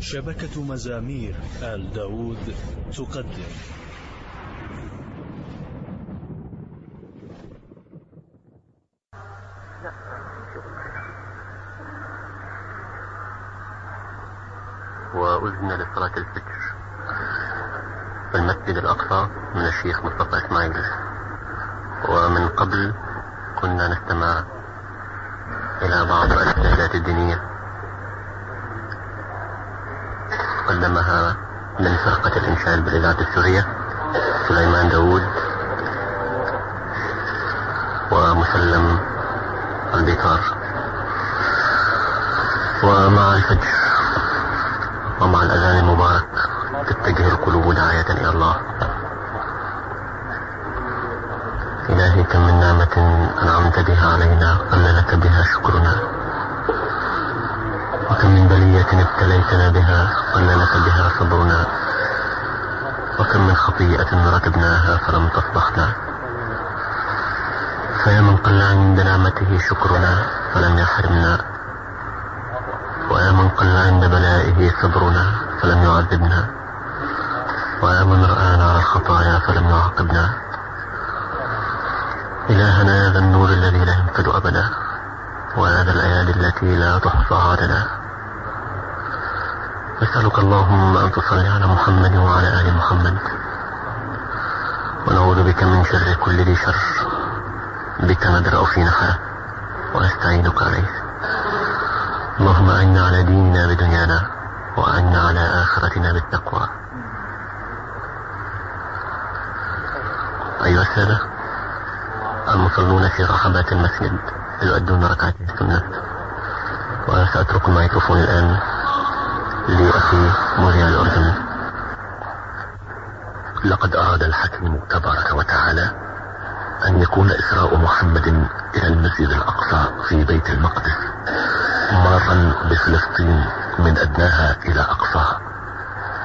شبكة مزامير آل داود تقدم. وأذن لصلاة الفجر في المسجد الأقصى من الشيخ مصطفى إسماعيل. ومن قبل كنا نستمع إلى بعض الإرشادات الدينية. قدمها من فرقة الإنشال بالإذاعة السورية سليمان داوود ومسلم البيطار. ومع الفجر ومع الأذان المبارك تتجه القلوب داعية إلى الله. إلهي كم من نعمة أنعمت بها علينا قل لك بها شكرنا؟ وكم من بلية ابتليتنا بها قل لك بها صبرنا. وكم من خطيئة ركبناها فلم تصبحنا فيا من قل عند نعمته شكرنا فلم يحرمنا. ويا من قل عند بلائه صبرنا فلم يعذبنا. ويا من رآنا على الخطايا فلم يعاقبنا إلهنا هذا النور الذي لا ينفد أبدا. وهذا الأيادي التي لا تحصى عددا نسألك اللهم أن تصلي على محمد وعلى آل محمد. ونعوذ بك من شر كل ذي شر. بك ندرأ في نحره ونستعينك عليه. اللهم أعنا على ديننا بدنيانا وأعنا على آخرتنا بالتقوى. أيها السادة المصلون في رحبات المسجد؟ يؤدون ركعتي السنة. وسأترك الميكروفون الآن. لأخي مذيع الأردن لقد أراد الحكيم تبارك وتعالى أن يكون إسراء محمد إلى المسجد الأقصى في بيت المقدس مرا بفلسطين من أدناها إلى أقصاها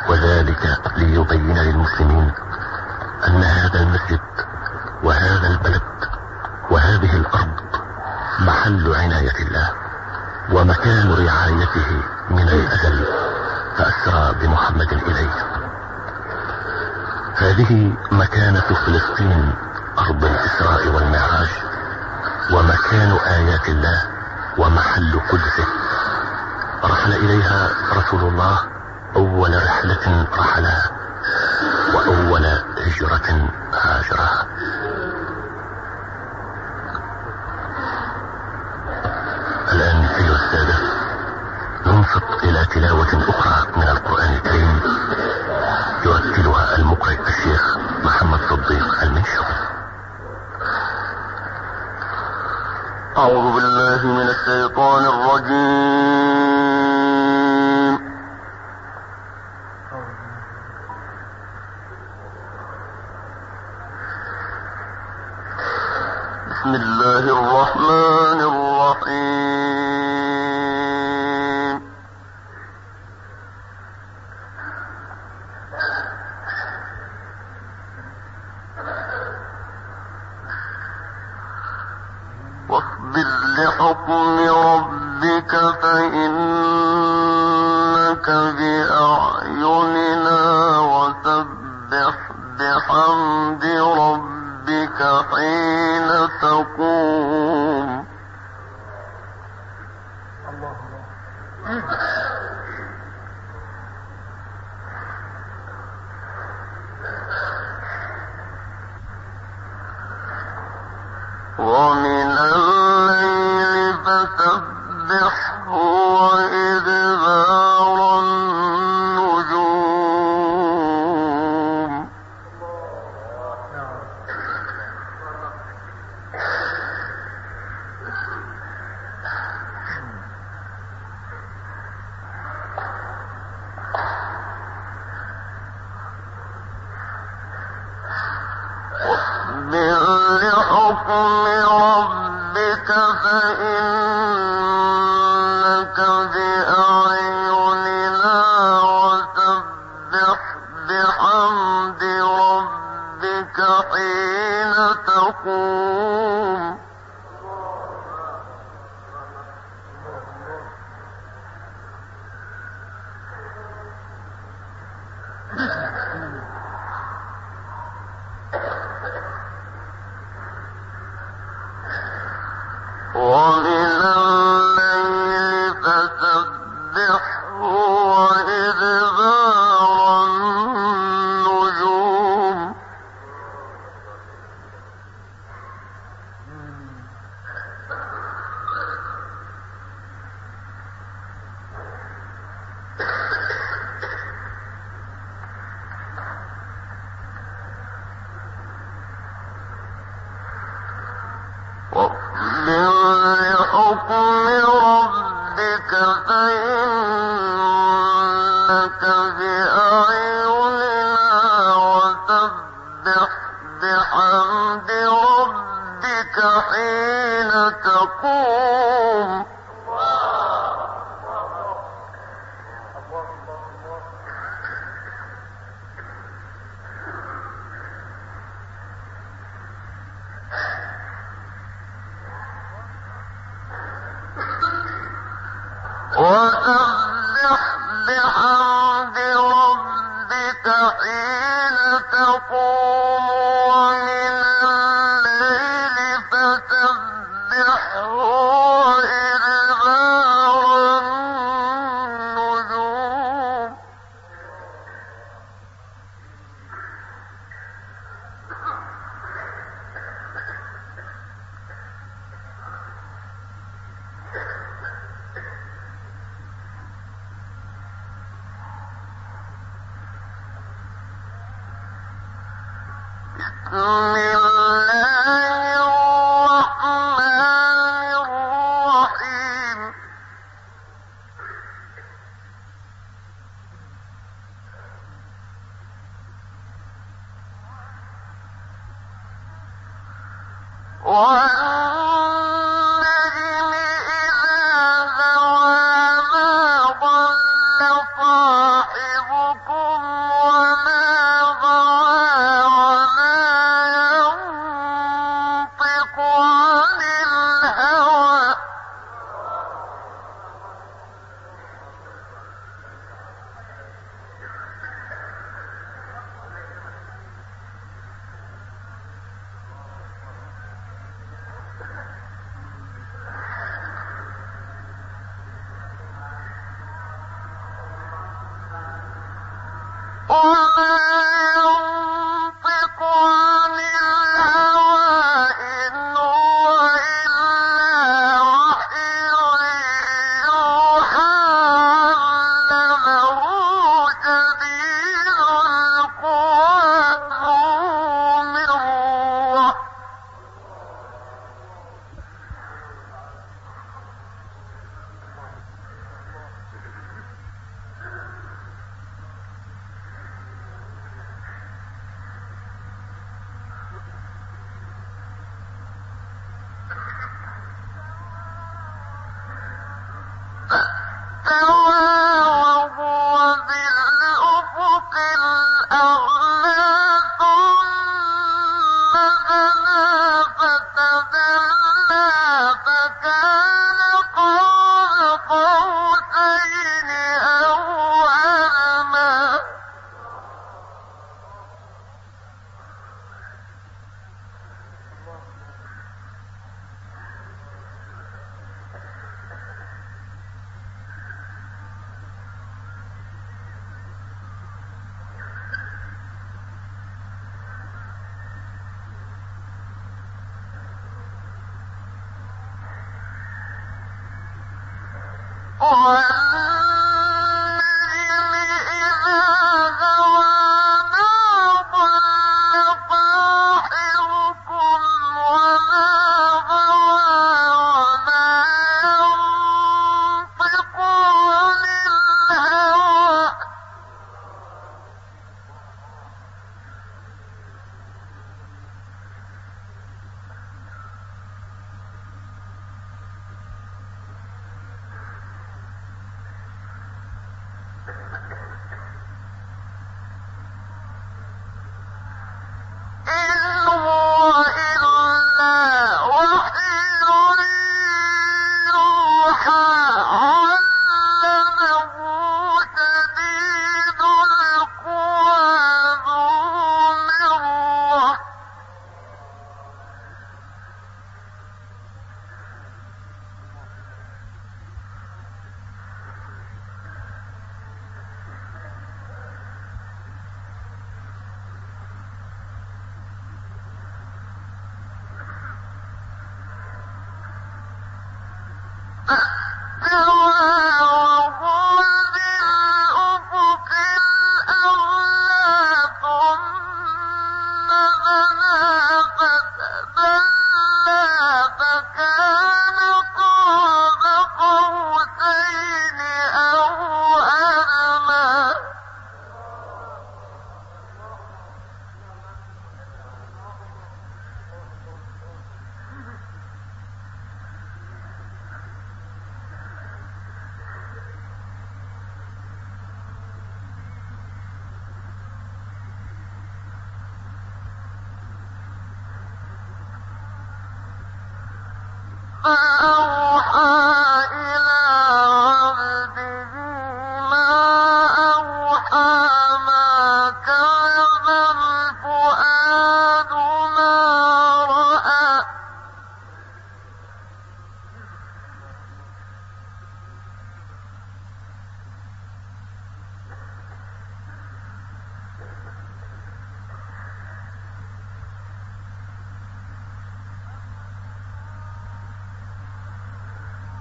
وذلك ليبين للمسلمين أن هذا المسجد وهذا البلد وهذه الأرض محل عناية الله ومكان رعايته من الأزل فأسرى بمحمد إليه. هذه مكانة فلسطين أرض الإسراء والمعراج ومكان آيات الله ومحل قدسه. رحل إليها رسول الله أول رحلة رحلها وأول هجرة Oh, واصبر بحكم ربك 我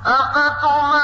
أفطمن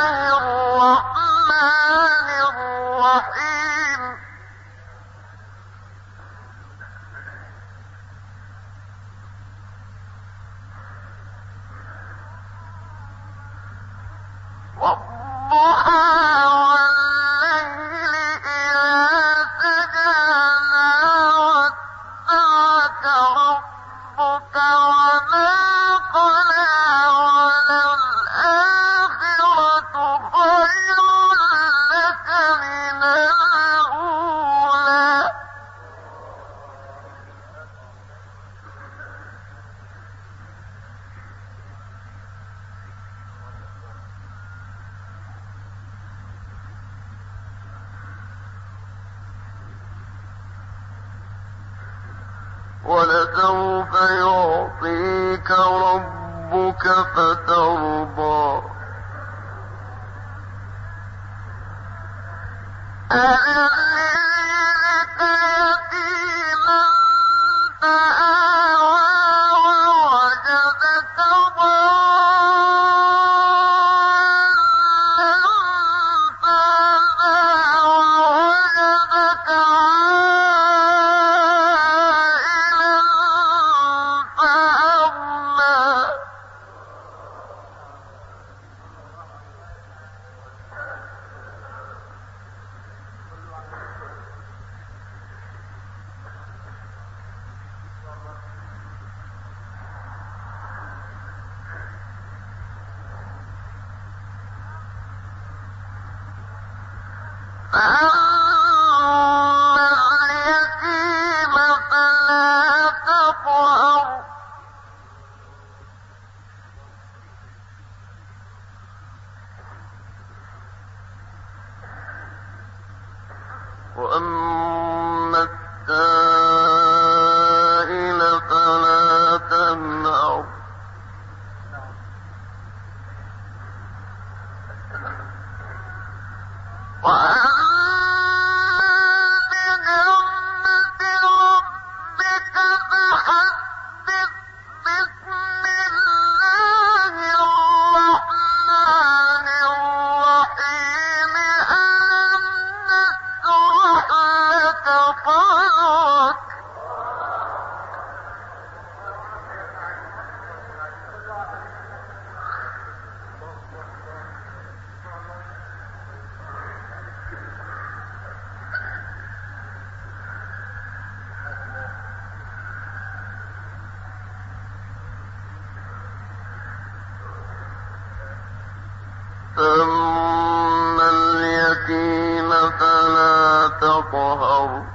ولسوف يعطيك ربك فترضى. ووضعنا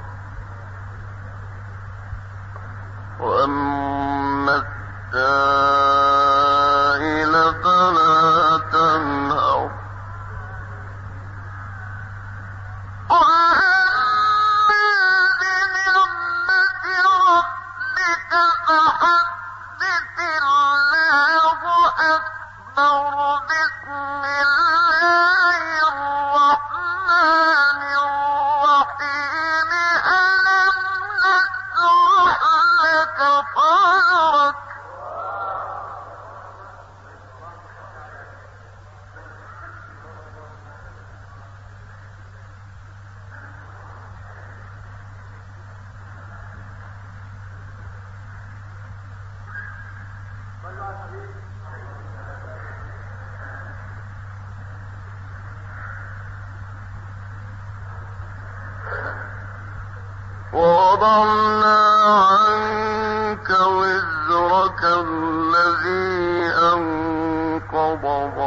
Well.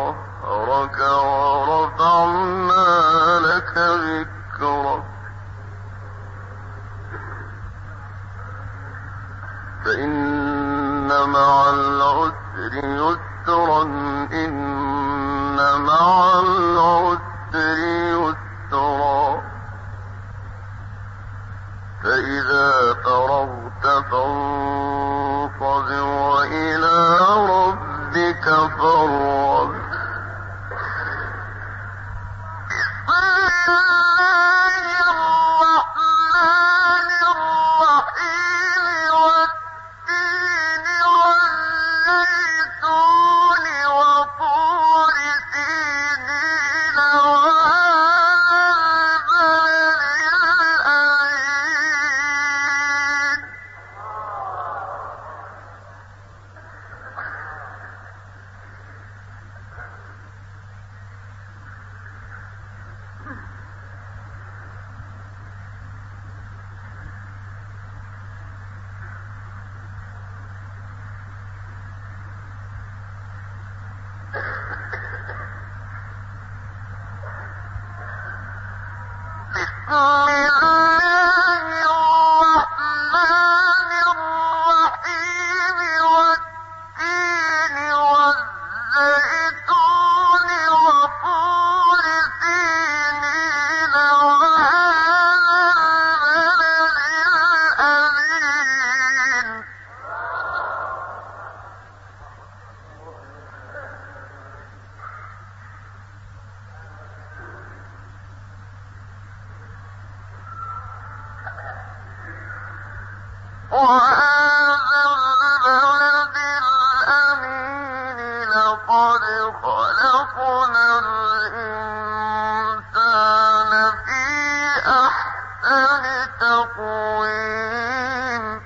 تقويم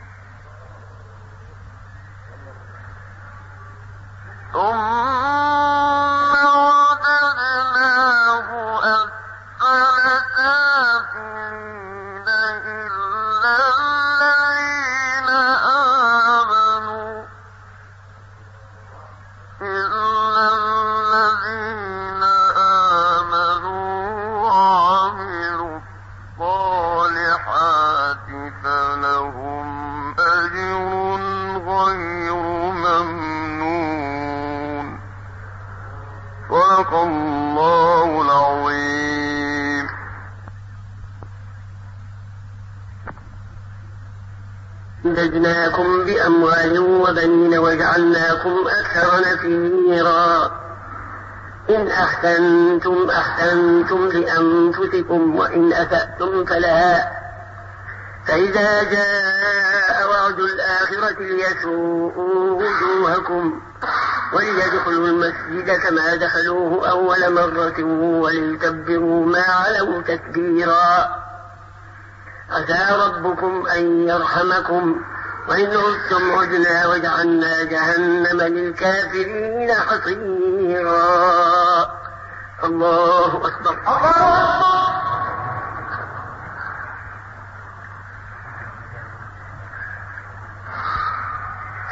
ثم أمددناكم بأموال وبنين وجعلناكم أكثر نفيرا. إن أحسنتم أحسنتم لأنفسكم وإن أسأتم فلها. فإذا جاء وعد الآخرة ليسوءوا وجوهكم وليدخلوا المسجد كما دخلوه أول مرة وليتبروا ما علوا تكبيرا. عسى ربكم أن يرحمكم وإن عدتم عدنا وجعلنا جهنم للكافرين حصيرا. الله أكبر.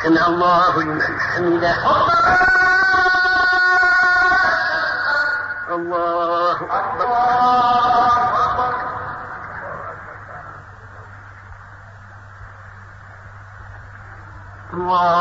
سمع الله لمن حمده. الله أكبر. الله أكبر